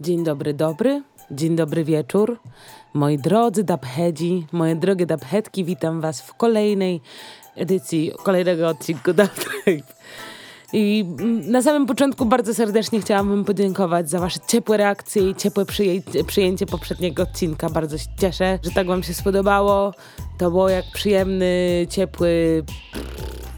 Dzień dobry, dobry. Dzień dobry wieczór. Moi drodzy dubheadzi, moje drogie dubheadki, witam was w kolejnej edycji, kolejnego odcinku Dubtrape. I na samym początku bardzo serdecznie chciałabym podziękować za wasze ciepłe reakcje i ciepłe przyjęcie, przyjęcie poprzedniego odcinka. Bardzo się cieszę, że tak wam się spodobało. To było jak przyjemny, ciepły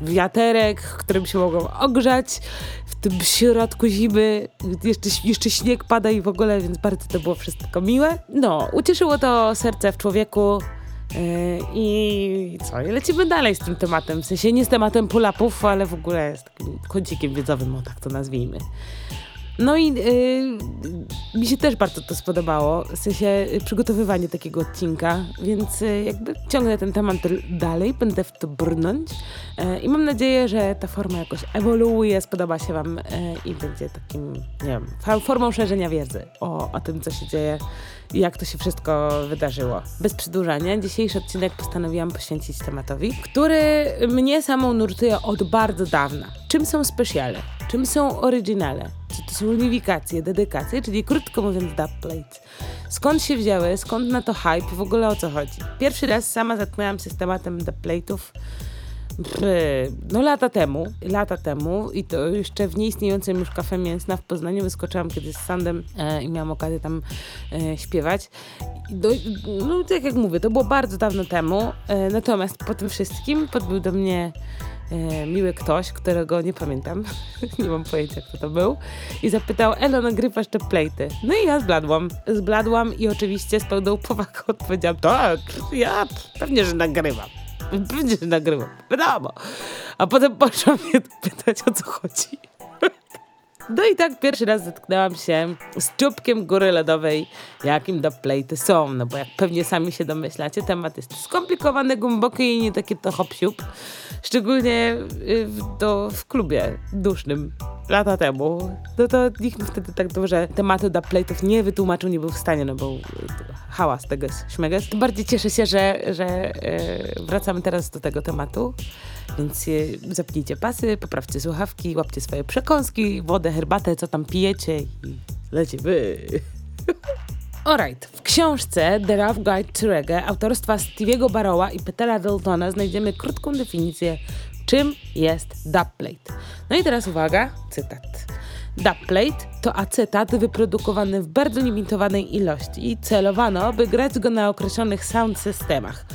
wiaterek, którym się mogą ogrzać w tym środku zimy. Jeszcze, jeszcze śnieg pada i w ogóle, więc bardzo to było wszystko miłe. No, ucieszyło to serce w człowieku. Yy, I co? I lecimy dalej z tym tematem. W sensie nie z tematem pull-upów, ale w ogóle z takim kącikiem wiedzowym, o tak to nazwijmy. No i yy, mi się też bardzo to spodobało, w sensie yy, przygotowywanie takiego odcinka, więc yy, jakby ciągnę ten temat dalej, będę w to brnąć yy, i mam nadzieję, że ta forma jakoś ewoluuje, spodoba się Wam yy, i będzie takim, nie wiem, formą szerzenia wiedzy o, o tym, co się dzieje i jak to się wszystko wydarzyło. Bez przedłużania, dzisiejszy odcinek postanowiłam poświęcić tematowi, który mnie samą nurtuje od bardzo dawna. Czym są specjale? Czym są oryginale? Czy to są unifikacje, dedykacje, czyli krótko mówiąc dubplates. Skąd się wzięły, skąd na to hype, w ogóle o co chodzi? Pierwszy raz sama zatknęłam się z tematem dubplate'ów no lata temu, lata temu i to jeszcze w nieistniejącym już kafe mięsna w Poznaniu wyskoczyłam kiedyś z Sandem e, i miałam okazję tam e, śpiewać. Do, no tak jak mówię, to było bardzo dawno temu, e, natomiast po tym wszystkim podbił do mnie miły ktoś, którego nie pamiętam, nie mam pojęcia kto to był i zapytał, Elo, nagrywasz te plejty? No i ja zbladłam, zbladłam i oczywiście z pełną powagą odpowiedziałam, tak, ja pewnie, że nagrywam. Pewnie, że nagrywam, wiadomo. A potem poszłam mnie pytać, o co chodzi. No i tak pierwszy raz zetknęłam się z czubkiem góry lodowej, jakim do plejty są. No bo jak pewnie sami się domyślacie, temat jest skomplikowany, głęboki i nie takie to hop. Szczególnie w, to w klubie dusznym lata temu. No to nikt wtedy tak dobrze tematu do plejtów nie wytłumaczył, nie był w stanie, no bo hałas tego śmeges. Tym bardziej cieszę się, że, że wracamy teraz do tego tematu. Więc zapnijcie pasy, poprawcie słuchawki, łapcie swoje przekąski, wodę, herbatę, co tam pijecie i lecimy. Alright. W książce The Rough Guide to Reggae autorstwa Stevie'ego Barrowa i Petera Daltona znajdziemy krótką definicję, czym jest dubplate. No i teraz uwaga, cytat. Dubplate to acetat wyprodukowany w bardzo limitowanej ilości i celowano, by grać go na określonych sound systemach.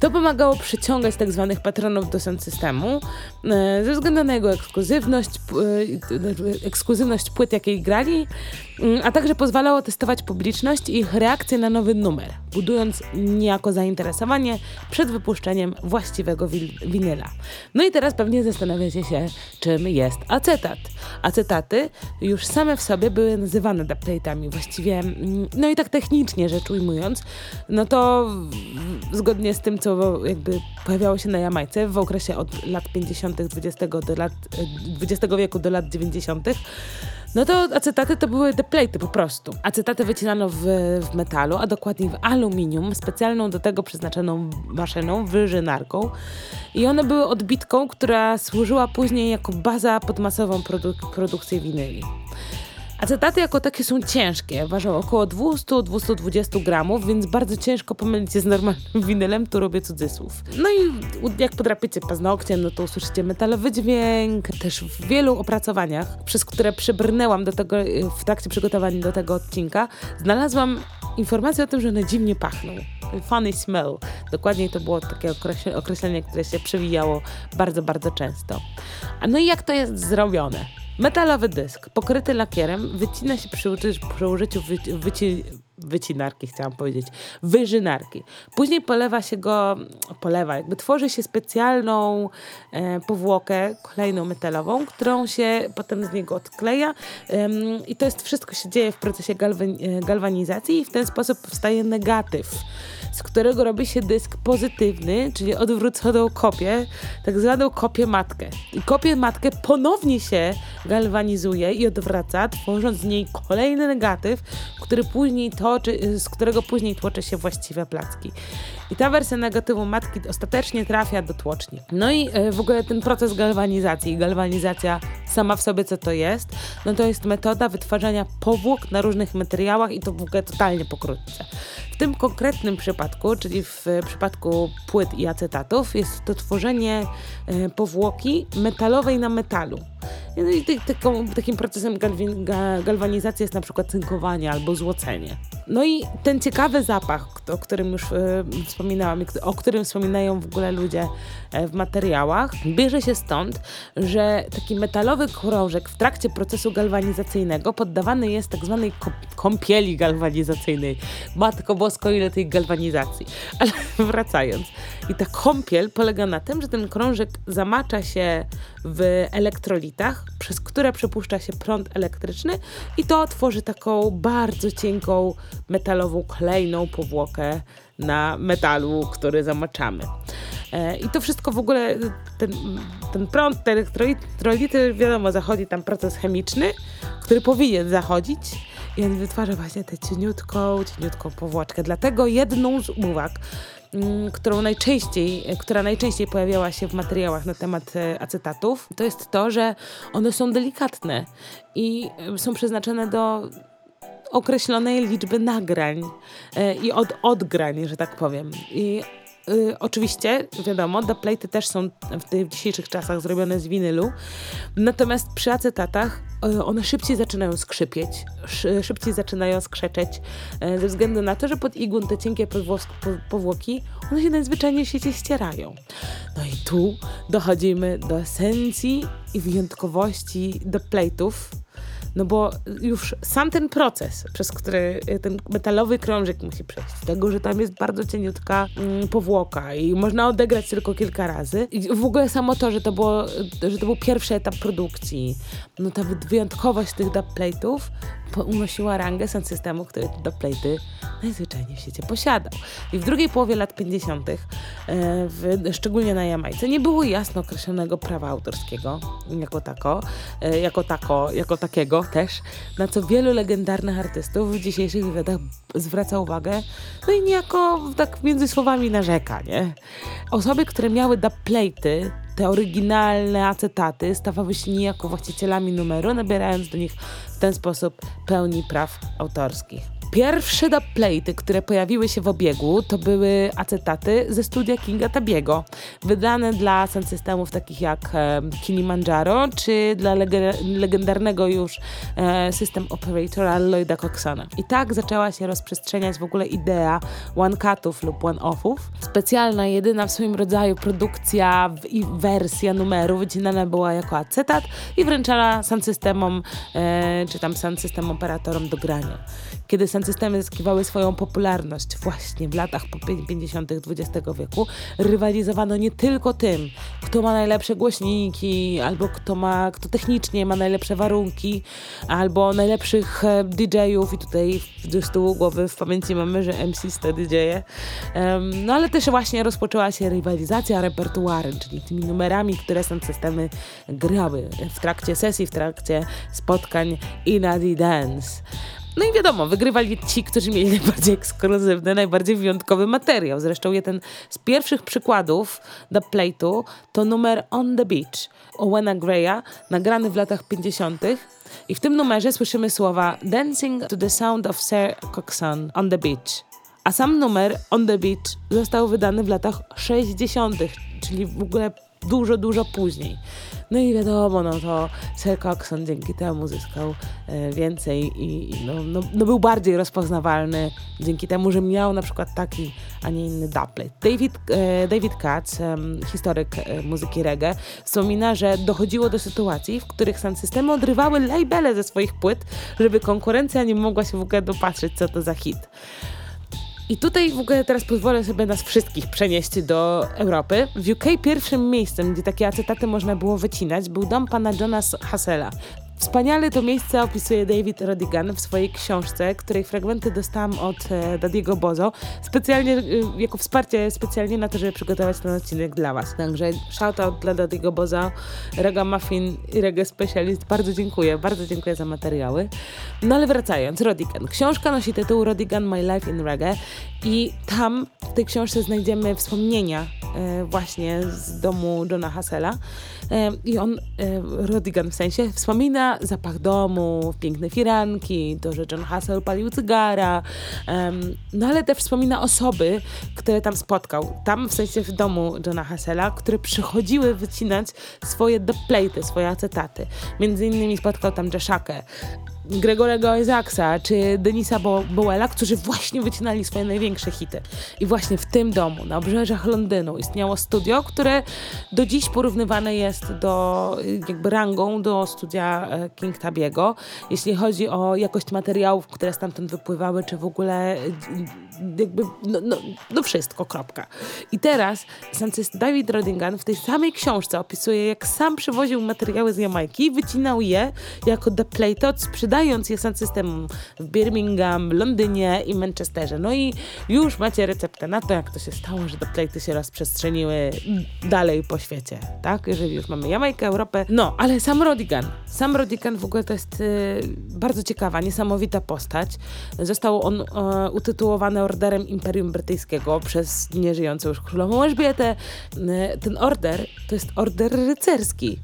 To pomagało przyciągać tzw. Tak patronów do sound systemu e, ze względu na jego ekskluzywność, e, ekskluzywność płyt, jakiej grali, mm, a także pozwalało testować publiczność i ich reakcję na nowy numer, budując niejako zainteresowanie przed wypuszczeniem właściwego winyla. No i teraz pewnie zastanawiacie się, czym jest acetat. Acetaty już same w sobie były nazywane dubplate'ami, właściwie, mm, no i tak technicznie rzecz ujmując, no to zgodnie z tym, co jakby pojawiało się na Jamajce w okresie od lat 50. XX, do lat, XX wieku do lat 90., no to acetaty to były deplejty po prostu. Acetaty wycinano w, w metalu, a dokładniej w aluminium, specjalną do tego przeznaczoną maszyną, wyżynarką. I one były odbitką, która służyła później jako baza pod masową produk produkcję winyli. Acetaty jako takie są ciężkie, ważą około 200-220 gramów, więc bardzo ciężko pomylić je z normalnym winylem, tu robię cudzysłów. No i jak podrapiecie paznokciem, no to usłyszycie metalowy dźwięk. Też w wielu opracowaniach, przez które przebrnęłam do tego, w trakcie przygotowania do tego odcinka, znalazłam informację o tym, że one dziwnie pachną. Funny smell. Dokładniej to było takie określenie, które się przewijało bardzo, bardzo często. A no i jak to jest zrobione? Metalowy dysk pokryty lakierem wycina się przy, przy użyciu wy, wyci, wycinarki, chciałam powiedzieć, wyżynarki. Później polewa się go, polewa, jakby tworzy się specjalną e, powłokę, kolejną metalową, którą się potem z niego odkleja e, i to jest wszystko się dzieje w procesie galwan, e, galwanizacji i w ten sposób powstaje negatyw z którego robi się dysk pozytywny, czyli odwróconą kopię, tak zwaną kopię matkę. I kopię matkę ponownie się galwanizuje i odwraca, tworząc z niej kolejny negatyw, który później toczy, z którego później tłoczy się właściwe placki. I ta wersja negatywu matki ostatecznie trafia do tłoczni. No i e, w ogóle ten proces galwanizacji, galwanizacja sama w sobie co to jest, no to jest metoda wytwarzania powłok na różnych materiałach i to w ogóle totalnie pokrótce. W tym konkretnym przypadku, czyli w przypadku płyt i acetatów, jest to tworzenie e, powłoki metalowej na metalu. No i taką, takim procesem galwanizacji jest na przykład cynkowanie albo złocenie. No i ten ciekawy zapach, o którym już e, wspominałam, o którym wspominają w ogóle ludzie e, w materiałach, bierze się stąd, że taki metalowy krążek w trakcie procesu galwanizacyjnego poddawany jest tak zwanej kąpieli galwanizacyjnej. Matko bosko, ile tej galwanizacji. Ale wracając. I ta kąpiel polega na tym, że ten krążek zamacza się w elektrolitach, przez które przepuszcza się prąd elektryczny i to tworzy taką bardzo cienką, metalową, klejną powłokę na metalu, który zamaczamy. E, I to wszystko w ogóle, ten, ten prąd, te elektrolity, wiadomo, zachodzi tam proces chemiczny, który powinien zachodzić i on wytwarza właśnie tę cieniutką, cieniutką powłoczkę. Dlatego jedną z uwag, którą najczęściej, która najczęściej pojawiała się w materiałach na temat e, acetatów, to jest to, że one są delikatne i e, są przeznaczone do określonej liczby nagrań e, i od odgrań, że tak powiem. I y, oczywiście, wiadomo, dubplaty też są w tych dzisiejszych czasach zrobione z winylu, natomiast przy acetatach y, one szybciej zaczynają skrzypieć, szy, szybciej zaczynają skrzeczeć, y, ze względu na to, że pod igun te cienkie powłoki, one się najzwyczajniej w świecie ścierają. No i tu dochodzimy do esencji i wyjątkowości dubplatów, no bo już sam ten proces, przez który y, ten metalowy krążek musi przejść, tego, że tam jest bardzo cieniutka mm, powłoka i można odegrać tylko kilka razy. I w ogóle samo to, że to, było, że to był pierwszy etap produkcji, no ta wyjątkowość tych dubplate'ów unosiła rangę systemu, który te dubplate'y najzwyczajniej w świecie posiadał. I w drugiej połowie lat 50., e, w, szczególnie na Jamajce, nie było jasno określonego prawa autorskiego jako tako, e, jako tako, jako takiego też, na co wielu legendarnych artystów w dzisiejszych wywiadach zwraca uwagę, no i niejako tak między słowami narzeka, nie? Osoby, które miały dubplate'y, te oryginalne acetaty stawały się niejako właścicielami numeru, nabierając do nich w ten sposób pełni praw autorskich. Pierwsze dubplaty, które pojawiły się w obiegu, to były acetaty ze studia Kinga Tabiego, wydane dla sound systemów takich jak e, Kilimanjaro, czy dla legendarnego już e, system operatora Lloyda Coxona. I tak zaczęła się rozprzestrzeniać w ogóle idea one-cutów lub one-offów. Specjalna, jedyna w swoim rodzaju produkcja i wersja numeru wycinana była jako acetat i wręczana sound systemom, e, czy tam sound system operatorom do grania. Kiedy systemy zyskiwały swoją popularność właśnie w latach 50. XX wieku, rywalizowano nie tylko tym, kto ma najlepsze głośniki, albo kto ma, kto technicznie ma najlepsze warunki, albo najlepszych e, DJ-ów i tutaj z tyłu głowy w pamięci mamy, że MC wtedy dzieje. Um, no ale też właśnie rozpoczęła się rywalizacja repertuarem, czyli tymi numerami, które są systemy grały w trakcie sesji, w trakcie spotkań i na The Dance. No i wiadomo, wygrywali ci, którzy mieli najbardziej ekskluzywny, najbardziej wyjątkowy materiał. Zresztą jeden z pierwszych przykładów do plate'u to numer On the Beach Owena Greya, nagrany w latach 50. I w tym numerze słyszymy słowa Dancing to the sound of Sir Coxon on the beach. A sam numer On the Beach został wydany w latach 60., czyli w ogóle dużo, dużo później. No i wiadomo, no to Sir Coxon dzięki temu zyskał e, więcej i, i no, no, no, był bardziej rozpoznawalny dzięki temu, że miał na przykład taki, a nie inny dubplate. David, e, David Katz, e, historyk muzyki reggae, wspomina, że dochodziło do sytuacji, w których sound systemy odrywały labele ze swoich płyt, żeby konkurencja nie mogła się w ogóle dopatrzeć, co to za hit. I tutaj w ogóle teraz pozwolę sobie nas wszystkich przenieść do Europy. W UK pierwszym miejscem, gdzie takie acetaty można było wycinać, był dom pana Johna Hassela. Wspaniale to miejsce opisuje David Rodigan w swojej książce, której fragmenty dostałam od e, Dadiego Bozo, specjalnie, e, jako wsparcie specjalnie na to, żeby przygotować ten odcinek dla Was. Także shoutout dla Dadiego Bozo, Rega Muffin i Reggae Specialist. Bardzo dziękuję, bardzo dziękuję za materiały. No ale wracając, Rodigan. Książka nosi tytuł Rodigan My Life in Reggae i tam w tej książce znajdziemy wspomnienia e, właśnie z domu Johna Hassela. E, I on, e, Rodigan w sensie, wspomina zapach domu, piękne firanki, to, że John Hassel palił cygara, no ale też wspomina osoby, które tam spotkał. Tam w sensie w domu Johna Hassela, które przychodziły wycinać swoje dubplaty, swoje acetaty. Między innymi spotkał tam Jashakę, Gregorego Isaacsa czy Denisa Bo Bowella, którzy właśnie wycinali swoje największe hity. I właśnie w tym domu, na obrzeżach Londynu, istniało studio, które do dziś porównywane jest do, jakby rangą do studia e, King Tabiego, jeśli chodzi o jakość materiałów, które stamtąd wypływały, czy w ogóle jakby, no, no, no wszystko, kropka. I teraz David Rodingan w tej samej książce opisuje, jak sam przywoził materiały z Jamajki, wycinał je jako The Plate, sprzedając je systemom w Birmingham, Londynie i Manchesterze. No i już macie receptę na to, jak to się stało, że The Plate się rozprzestrzeniły dalej po świecie, tak? Jeżeli już mamy Jamajkę, Europę. No, ale sam Rodigan. Sam Rodigan w ogóle to jest y, bardzo ciekawa, niesamowita postać. Został on y, utytułowany orderem Imperium Brytyjskiego przez nieżyjącą już królową Elżbietę. E, ten order to jest order rycerski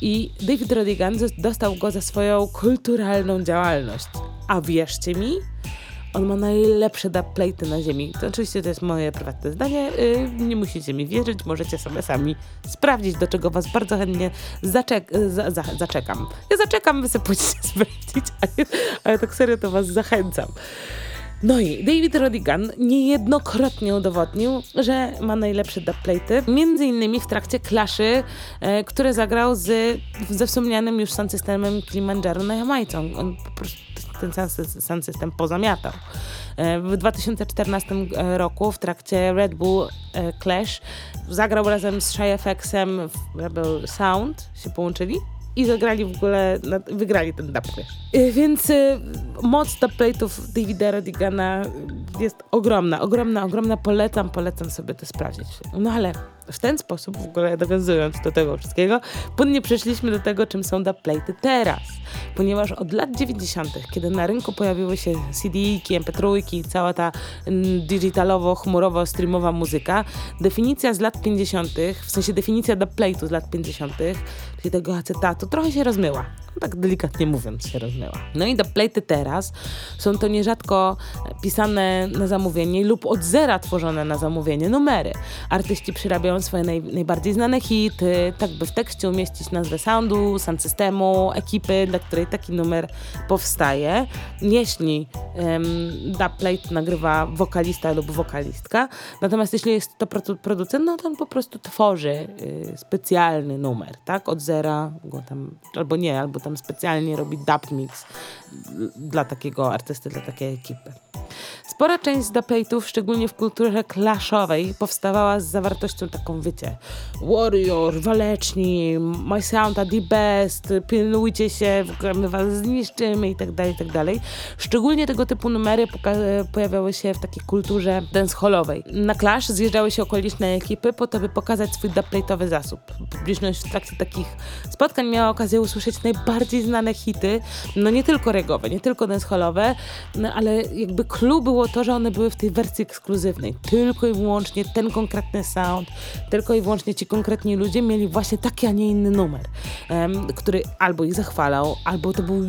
i David Rodigan dostał go za swoją kulturalną działalność. A wierzcie mi, on ma najlepsze dubplaty na ziemi. To oczywiście to jest moje prywatne zdanie. Yy, nie musicie mi wierzyć, możecie sobie sami sprawdzić, do czego was bardzo chętnie zaczek za za zaczekam. Ja zaczekam, wy sobie pójdziecie sprawdzić, ale, ale tak serio to was zachęcam. No i David Rodigan niejednokrotnie udowodnił, że ma najlepsze dubplaty, między innymi w trakcie klaszy, e, które zagrał z, ze wspomnianym już sound systemem Kilimanjaro na Jamajce. On, po prostu ten sound system pozamiatał. E, w 2014 e, roku w trakcie Red Bull e, Clash zagrał razem z Shy FX-em w Rebel Sound, się połączyli i zagrali w ogóle, wygrali ten dub y, Więc y, moc dubplate'ów Davida Rodigana jest ogromna, ogromna, ogromna. Polecam, polecam sobie to sprawdzić. No ale w ten sposób, w ogóle nawiązując do tego wszystkiego, płynnie przeszliśmy do tego, czym są dubplate'y teraz. Ponieważ od lat 90., kiedy na rynku pojawiły się CD-ki, MP3, cała ta mm, digitalowo-chmurowo-streamowa muzyka, definicja z lat 50., w sensie definicja dubplate'u z lat 50., czyli tego acetatu, trochę się rozmyła tak delikatnie mówiąc, się rozmyła. No i dubplaty teraz są to nierzadko pisane na zamówienie lub od zera tworzone na zamówienie numery. Artyści przyrabiają swoje naj, najbardziej znane hity, tak by w tekście umieścić nazwę soundu, sound systemu, ekipy, dla której taki numer powstaje. Jeśli um, dubplate nagrywa wokalista lub wokalistka, natomiast jeśli jest to producent, no to on po prostu tworzy y, specjalny numer, tak? Od zera, go tam, albo nie, albo tam specjalnie robi dub mix dla takiego artysty, dla takiej ekipy. Spora część z szczególnie w kulturze klaszowej, powstawała z zawartością taką, wiecie, warrior, waleczni, my sound are the best, pilnujcie się, my was zniszczymy i tak dalej, i tak. Szczególnie tego typu numery pojawiały się w takiej kulturze dancehallowej. Na Clash zjeżdżały się okoliczne ekipy po to, by pokazać swój dubplate'owy zasób. Publiczność w trakcie takich spotkań miała okazję usłyszeć najbardziej znane hity, no nie tylko nie tylko dancehallowe, no, ale jakby clue było to, że one były w tej wersji ekskluzywnej. Tylko i wyłącznie ten konkretny sound, tylko i wyłącznie ci konkretni ludzie mieli właśnie taki, a nie inny numer, um, który albo ich zachwalał, albo to był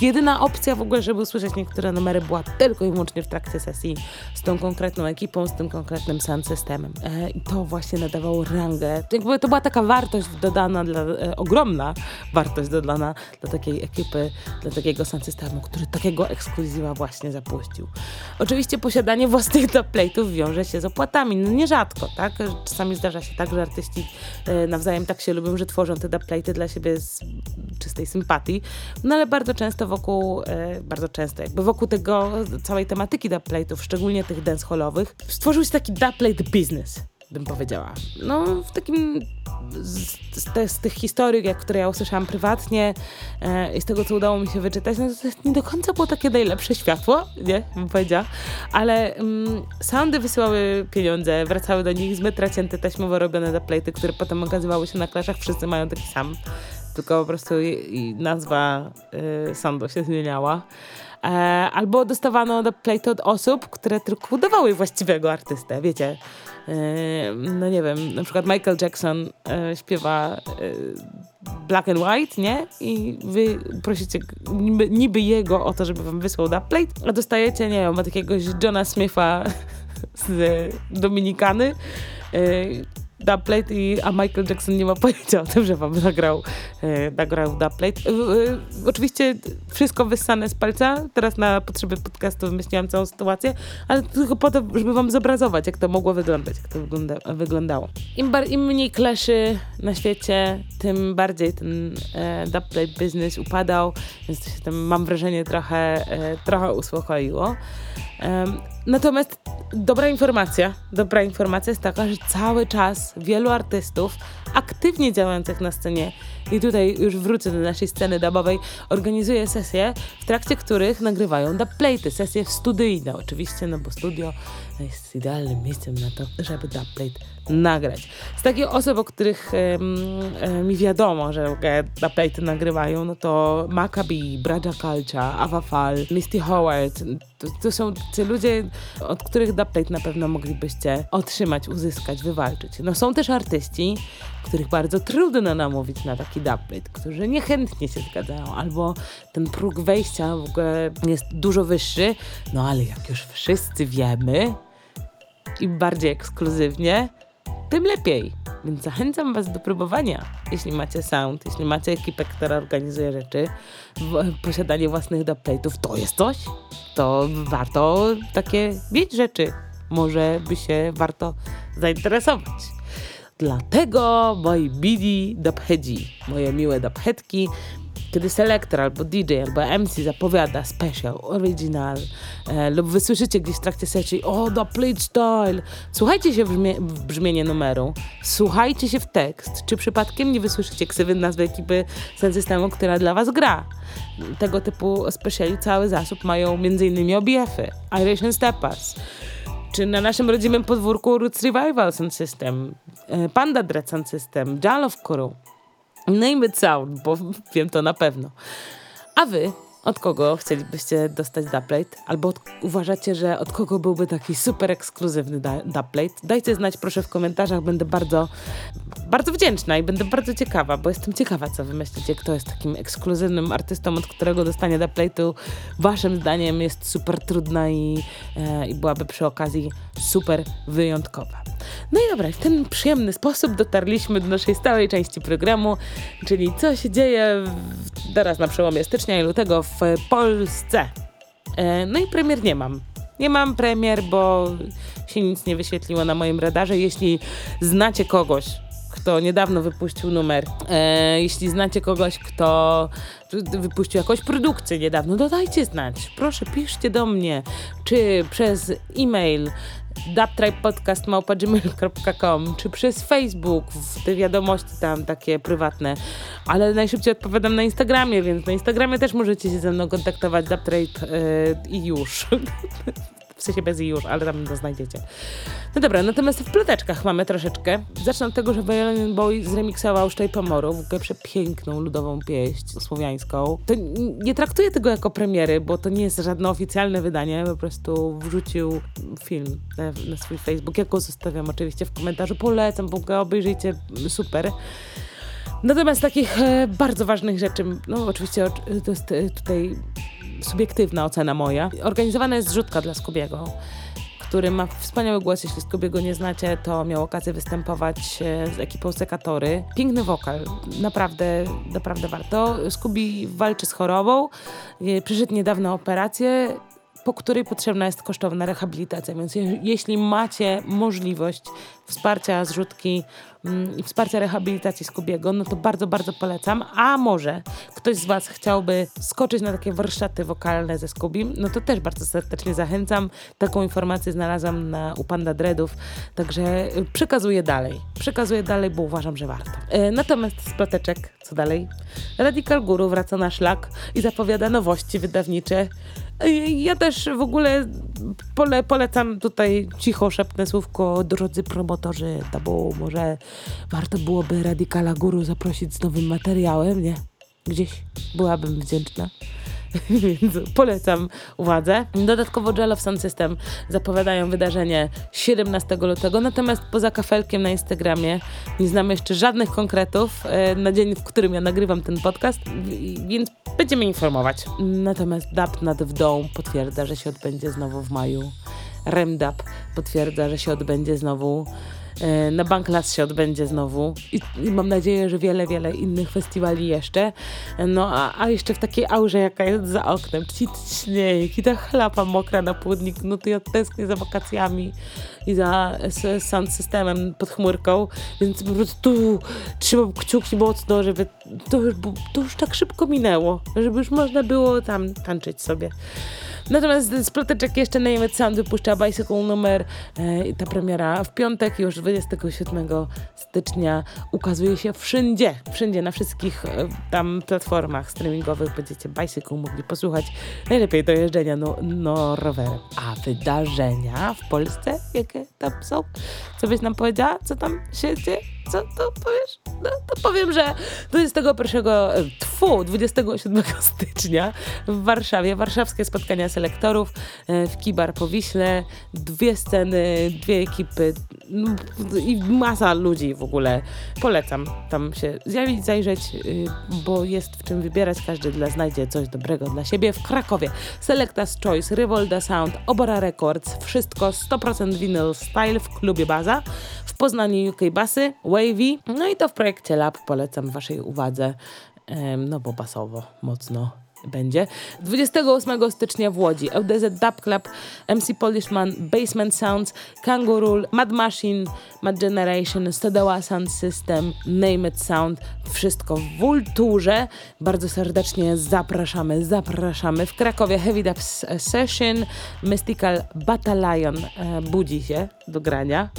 jedyna opcja w ogóle, żeby usłyszeć niektóre numery była tylko i wyłącznie w trakcie sesji z tą konkretną ekipą, z tym konkretnym sound systemem. E, I to właśnie nadawało rangę. Jakby to była taka wartość dodana, dla, e, ogromna wartość dodana dla takiej ekipy, dla takiego sound systemu, który takiego ekskluzywa właśnie zapuścił. Oczywiście posiadanie własnych dubplate'ów wiąże się z opłatami. No nierzadko, tak? Czasami zdarza się tak, że artyści e, nawzajem tak się lubią, że tworzą te dubplate'y dla siebie z czystej sympatii, no ale bardzo często wokół, e, bardzo często jakby wokół tego, całej tematyki dubplate'ów, szczególnie tych dancehallowych, stworzył się taki dubplate business bym powiedziała. No, w takim z, z, te, z tych historii, które ja usłyszałam prywatnie e, i z tego, co udało mi się wyczytać, no to nie do końca było takie najlepsze światło, nie, bym powiedziała, ale mm, wysyłały pieniądze, wracały do nich z metra cięte taśmowo robione plejty, które potem okazywały się na klaszach, wszyscy mają taki sam, tylko po prostu nazwa y, soundu się zmieniała. E, albo dostawano do plate od osób, które tylko udawały właściwego artystę, wiecie. E, no nie wiem, na przykład Michael Jackson e, śpiewa Black and White, nie? I wy prosicie niby, niby jego o to, żeby wam wysłał da plate, a dostajecie, nie wiem, od jakiegoś Johna Smitha z Dominikany, Dubplate, i, a Michael Jackson nie ma pojęcia o tym, że wam nagrał, e, nagrał Dubplate. E, e, oczywiście wszystko wyssane z palca, teraz na potrzeby podcastu wymyśliłam całą sytuację, ale tylko po to, żeby wam zobrazować, jak to mogło wyglądać, jak to wygląda, wyglądało. Im, bar, Im mniej kleszy na świecie, tym bardziej ten e, Dubplate business upadał, więc to się tam, mam wrażenie, trochę, e, trochę uspokoiło. Natomiast dobra informacja, dobra informacja jest taka, że cały czas wielu artystów aktywnie działających na scenie i tutaj już wrócę do naszej sceny dubowej, organizuje sesje, w trakcie których nagrywają dubplaty, sesje studyjne oczywiście, no bo studio jest idealnym miejscem na to, żeby dubplate nagrać. Z takich osób, o których mi wiadomo, że dubplate nagrywają, no to Maccabi, Braja Kalcha, Avafal, Misty Howard, to, to, są ci ludzie, od których dubplate na pewno moglibyście otrzymać, uzyskać, wywalczyć. No są też artyści, których bardzo trudno namówić na taki dubplate, którzy niechętnie się zgadzają, albo ten próg wejścia w ogóle jest dużo wyższy, no ale jak już wszyscy wiemy, im bardziej ekskluzywnie, tym lepiej. Więc zachęcam Was do próbowania. Jeśli macie sound, jeśli macie ekipę, która organizuje rzeczy, posiadanie własnych dubplate'ów, to jest coś, to warto takie mieć rzeczy. Może by się warto zainteresować. Dlatego moi bidi dubheadzi, moje miłe dubheadki, kiedy selektor albo DJ albo MC zapowiada special, original e, lub wysłyszycie gdzieś w trakcie sesji o, the plate style, słuchajcie się w, w brzmienie numeru, słuchajcie się w tekst, czy przypadkiem nie wysłyszycie ksywy nazwy ekipy sen systemu, która dla was gra. Tego typu speciali cały zasób mają m.in. OBF-y, Irish Steppers, czy na naszym rodzimym podwórku Roots Revival Sound System, Panda Dread Sound System, Jalow Crew, Name it sound, bo wiem to na pewno. A wy od kogo chcielibyście dostać dubplate? Albo od, uważacie, że od kogo byłby taki super ekskluzywny dubplate? Dajcie znać proszę w komentarzach, będę bardzo, bardzo wdzięczna i będę bardzo ciekawa, bo jestem ciekawa, co wy myślicie, kto jest takim ekskluzywnym artystą, od którego dostanie dubplate'u waszym zdaniem jest super trudna i, e, i byłaby przy okazji super wyjątkowa. No i dobra, w ten przyjemny sposób dotarliśmy do naszej stałej części programu, czyli co się dzieje teraz na przełomie stycznia i lutego w Polsce. E, no i premier nie mam. Nie mam premier, bo się nic nie wyświetliło na moim radarze. Jeśli znacie kogoś, kto niedawno wypuścił numer, e, jeśli znacie kogoś, kto wypuścił jakąś produkcję niedawno, dodajcie znać. Proszę, piszcie do mnie, czy przez e-mail dubtripepodcast.gmail.com czy przez Facebook, w te wiadomości tam takie prywatne, ale najszybciej odpowiadam na Instagramie, więc na Instagramie też możecie się ze mną kontaktować dubtrape yy, i już. w sensie bez i już, ale tam to znajdziecie. No dobra, natomiast w ploteczkach mamy troszeczkę. Zacznę od tego, że Violin Boy zremiksował Szczej Pomoru, w ogóle przepiękną ludową pieśń słowiańską. To nie traktuję tego jako premiery, bo to nie jest żadne oficjalne wydanie, po prostu wrzucił film na, na swój Facebook. Ja go zostawiam oczywiście w komentarzu, polecam, w ogóle obejrzyjcie, super. Natomiast takich e, bardzo ważnych rzeczy, no oczywiście to jest e, tutaj subiektywna ocena moja. Organizowana jest zrzutka dla Skubiego, który ma wspaniały głos. Jeśli Skubiego nie znacie, to miał okazję występować e, z ekipą Sekatory. Piękny wokal, naprawdę, naprawdę warto. Skubi walczy z chorobą, e, przyszedł niedawno operację po której potrzebna jest kosztowna rehabilitacja. Więc je, jeśli macie możliwość wsparcia zrzutki mm, i wsparcia rehabilitacji Skubiego, no to bardzo, bardzo polecam. A może ktoś z Was chciałby skoczyć na takie warsztaty wokalne ze Skubim, no to też bardzo serdecznie zachęcam. Taką informację znalazłam na, u Panda Dreadów, także y, przekazuję dalej. Przekazuję dalej, bo uważam, że warto. E, natomiast z ploteczek, co dalej? Radical Guru wraca na szlak i zapowiada nowości wydawnicze. Ja też w ogóle pole, polecam tutaj cicho szepnę słówko drodzy promotorzy, to bo może warto byłoby Radicala Guru zaprosić z nowym materiałem, nie? Gdzieś byłabym wdzięczna. Więc polecam uwadze. Dodatkowo Gel of Sun System zapowiadają wydarzenie 17 lutego, natomiast poza kafelkiem na Instagramie nie znamy jeszcze żadnych konkretów e, na dzień, w którym ja nagrywam ten podcast, więc będziemy informować. Natomiast DAP nad Wdą potwierdza, że się odbędzie znowu w maju. REMDAP potwierdza, że się odbędzie znowu. E, Na Banklas się odbędzie znowu. I, i mam nadzieję, że wiele, wiele innych festiwali jeszcze. No a, a jeszcze w takiej aurze, jaka jest za oknem, ci śnieg i ta chlapa mokra na płodnik, no to ja tęsknię za wakacjami i za sound systemem pod chmurką, więc po prostu trzymam kciuki mocno, żeby to już, to już tak szybko minęło, żeby już można było tam tańczyć sobie. Natomiast z ploteczek jeszcze Name Sound wypuszcza Bicycle numer e, ta premiera w piątek, już 27 stycznia ukazuje się wszędzie, wszędzie, na wszystkich e, tam platformach streamingowych będziecie Bicycle mogli posłuchać najlepiej do jeżdżenia no, no rowerem. A wydarzenia w Polsce, jakie tam są? Co byś nam powiedziała? Co tam się dzieje? Co to powiesz? No to powiem, że 21, e, tfu, 27 stycznia w Warszawie, warszawskie spotkania selektorów e, w Kibar po Wiśle, dwie sceny, dwie ekipy no, i masa ludzi w ogóle. Polecam tam się zjawić, zajrzeć, y, bo jest w czym wybierać. Każdy dla znajdzie coś dobrego dla siebie. W Krakowie Selectas Choice, Revolda Sound, Obora Records, wszystko 100% vinyl style w klubie Baza. W Poznaniu UK Basy, Wavy, no i to w projekcie Lab polecam waszej uwadze, no bo basowo mocno będzie. 28 stycznia w Łodzi LDZ Dub Club, MC Polishman, Basement Sounds, Kangurul, Mad Machine, Mad Generation, Stodoła Sound System, Name It Sound. Wszystko w Vulturze. Bardzo serdecznie zapraszamy, zapraszamy. W Krakowie Heavy Dub Session, Mystical Battalion e, budzi się do grania.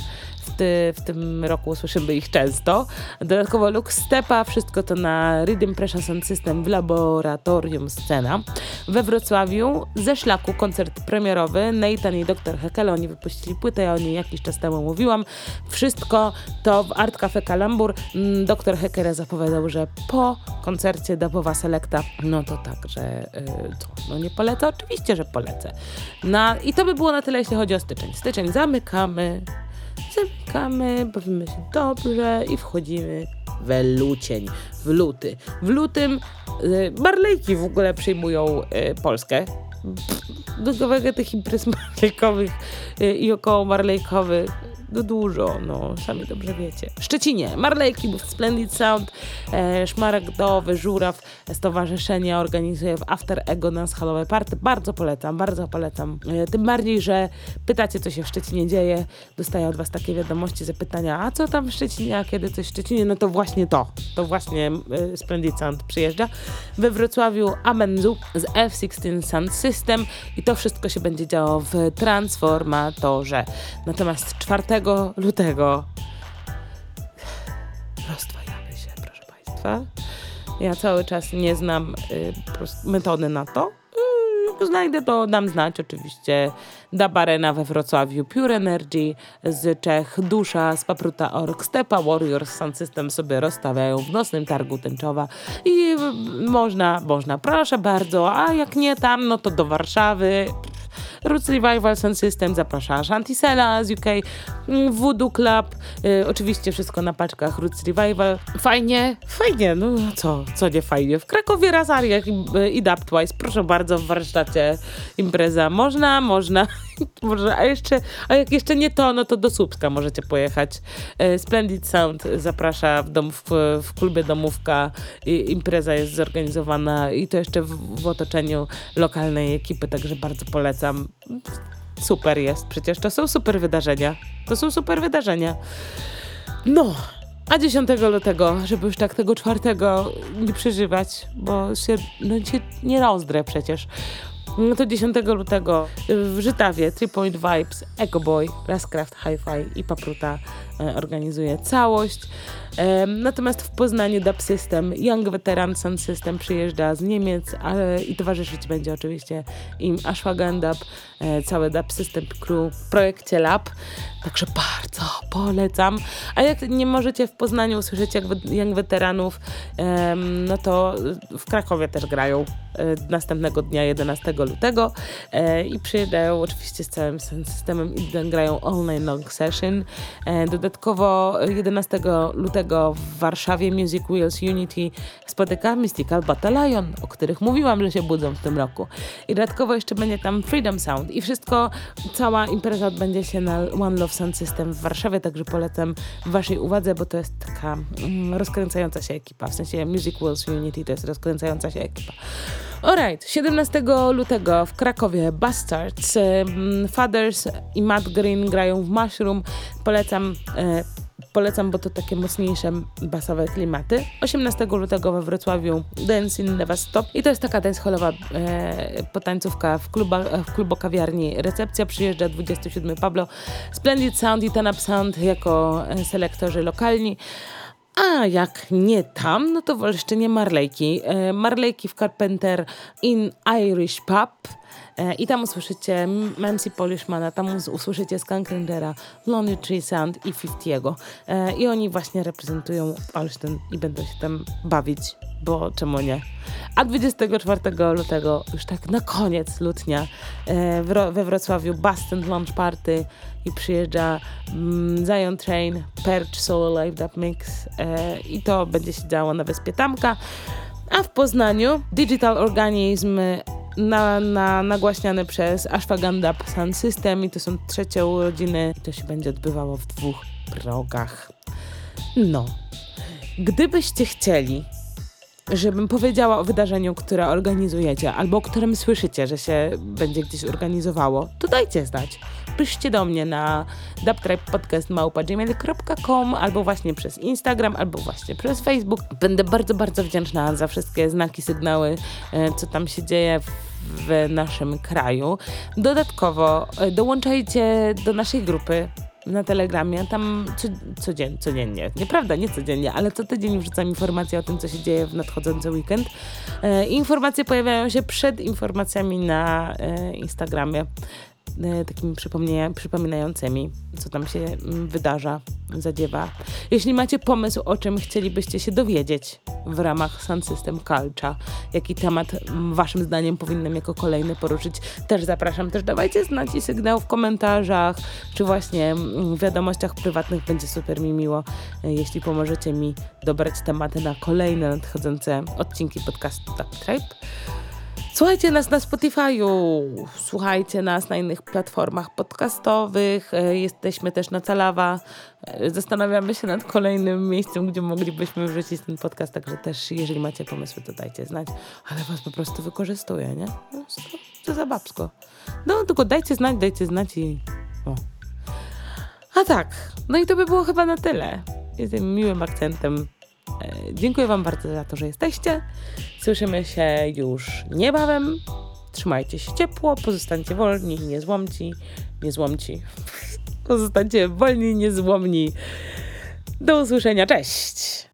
W, ty, w tym roku słyszymy ich często. Dodatkowo Lux Stepa, wszystko to na Rhythm Pressure Sound System w laboratorium Scena. We Wrocławiu ze szlaku koncert premierowy Nathan i Dr. Hekel, oni wypuścili płytę, ja o niej jakiś czas temu mówiłam. Wszystko to w Art Cafe Kalambur. Mm, Dr. Hecker zapowiadał, że po koncercie Dabowa Selekta, no to tak, że y, co, no nie polecę? Oczywiście, że polecę. Na, I to by było na tyle, jeśli chodzi o styczeń. Styczeń zamykamy, zamykamy, bawimy się dobrze i wchodzimy we lucień, w luty. W lutym y, Marlejki w ogóle przyjmują y, Polskę. Dużo tych imprez marlejkowych y, i około marlejkowych dużo, no, sami dobrze wiecie. Szczecinie, Marlejki, był Splendid Sound, e, Szmaragdowy, Żuraw, Stowarzyszenie organizuje w After Ego nas halowe party. Bardzo polecam, bardzo polecam. E, tym bardziej, że pytacie, co się w Szczecinie dzieje, dostaję od was takie wiadomości, zapytania, a co tam w Szczecinie, a kiedy coś w Szczecinie, no to właśnie to, to właśnie e, Splendid Sound przyjeżdża. We Wrocławiu Amenzu z F16 Sound System i to wszystko się będzie działo w Transformatorze. Natomiast 4 lutego rozdwajamy się, proszę Państwa. Ja cały czas nie znam y, metody na to. Y, znajdę to, dam znać oczywiście. Dabarena we Wrocławiu, Pure Energy z Czech, Dusza z Papruta Org, Stepa Warriors Sound System sobie rozstawiają w nocnym targu tęczowa i y, można, można, proszę bardzo, a jak nie tam, no to do Warszawy. Roots Revival Sound System zaprasza Shantisela z UK, mm, Voodoo Club, y, oczywiście wszystko na paczkach Roots Revival. Fajnie, fajnie, no co, co nie fajnie. W Krakowie Razariach i, i Twice, proszę bardzo, w warsztacie impreza. Można, można Może, a jeszcze, a jak jeszcze nie to, no to do Słupska możecie pojechać. E, Splendid Sound zaprasza w, dom, w, w klubie Domówka. I, impreza jest zorganizowana i to jeszcze w, w otoczeniu lokalnej ekipy, także bardzo polecam. Super jest, przecież to są super wydarzenia. To są super wydarzenia. No, a 10 lutego, żeby już tak tego czwartego nie przeżywać, bo się, no, się nie rozdrę przecież. No to 10 lutego w Żytawie Three Point Vibes, Echo Boy, Rascraft Hi-Fi i Papruta e, organizuje całość. E, natomiast w Poznaniu Dub System, Young Veteran Sound System przyjeżdża z Niemiec i towarzyszyć będzie oczywiście im Ashwagan Dub, e, cały Dub System Crew w projekcie Lab. Także bardzo polecam. A jak nie możecie w Poznaniu usłyszeć Young Veteranów, no to w Krakowie też grają następnego dnia 11 lutego e, i przyjeżdżają oczywiście z całym systemem i grają Night Long Session. E, dodatkowo 11 lutego w Warszawie Music Wheels Unity spotyka Mystical Battalion, o których mówiłam, że się budzą w tym roku. I dodatkowo jeszcze będzie tam Freedom Sound i wszystko, cała impreza odbędzie się na One Love Sound System w Warszawie, także polecam waszej uwadze, bo to jest taka mm, rozkręcająca się ekipa, w sensie Music Wheels Unity to jest rozkręcająca się ekipa. Alright, 17 lutego w Krakowie Bastards, Fathers i Matt Green grają w Mushroom. Polecam e, Polecam, bo to takie mocniejsze basowe klimaty. 18 lutego we Wrocławiu Dance in Never Stop i to jest taka dancehallowa e, potańcówka w, kluba, w klubo kawiarni. Recepcja przyjeżdża 27 Pablo, Splendid Sound i Ten Up Sound jako e, selektorzy lokalni. A jak nie tam, no to w Olsztynie Marlejki. E, Marlejki w Carpenter in Irish Pub. E, I tam usłyszycie Mancy Polishmana, tam usłyszycie Skankrendera, Lonely Tree Sound i Fiftiego. E, I oni właśnie reprezentują Olsztyn i będą się tam bawić, bo czemu nie? A 24 lutego, już tak na koniec lutnia, we Wrocławiu Boston Launch Party i przyjeżdża mm, Zion Train, Perch Soul Live Dub Mix e, i to będzie się działo na Wyspie Tamka. A w Poznaniu Digital Organism na, na, nagłaśniane przez Ashwagandha Sound System i to są trzecie urodziny. To się będzie odbywało w dwóch progach. No, gdybyście chcieli żebym powiedziała o wydarzeniu, które organizujecie, albo o którym słyszycie, że się będzie gdzieś organizowało, to dajcie znać. Piszcie do mnie na dubtripepodcast.gmail.com albo właśnie przez Instagram, albo właśnie przez Facebook. Będę bardzo, bardzo wdzięczna za wszystkie znaki, sygnały, e, co tam się dzieje w w naszym kraju. Dodatkowo e, dołączajcie do naszej grupy na Telegramie, tam co, codzien, codziennie, nieprawda, nie codziennie, ale co tydzień wrzucam informacje o tym, co się dzieje w nadchodzący weekend. E, informacje pojawiają się przed informacjami na e, Instagramie. E, takimi przypominającymi, co tam się mm, wydarza, zadziewa. Jeśli macie pomysł, o czym chcielibyście się dowiedzieć w ramach Sun System Culture, jaki temat mm, waszym zdaniem powinnam jako kolejny poruszyć, też zapraszam. Też dawajcie znać i sygnał w komentarzach, czy właśnie mm, w wiadomościach prywatnych. Będzie super mi miło, e, jeśli pomożecie mi dobrać tematy na kolejne nadchodzące odcinki podcastu Tak Tribe. Słuchajcie nas na Spotify'u, słuchajcie nas na innych platformach podcastowych, e, jesteśmy też na Calawa. E, zastanawiamy się nad kolejnym miejscem, gdzie moglibyśmy wrzucić ten podcast, także też jeżeli macie pomysły, to dajcie znać, ale was po prostu wykorzystuję, nie? No, to za babsko. No, tylko dajcie znać, dajcie znać i... O. A tak, no i to by było chyba na tyle. Jestem miłym akcentem dziękuję Wam bardzo za to, że jesteście. Słyszymy się już niebawem. Trzymajcie się ciepło, pozostańcie wolni, niezłomci, niezłomci. Pozostańcie wolni, niezłomni. Do usłyszenia, cześć!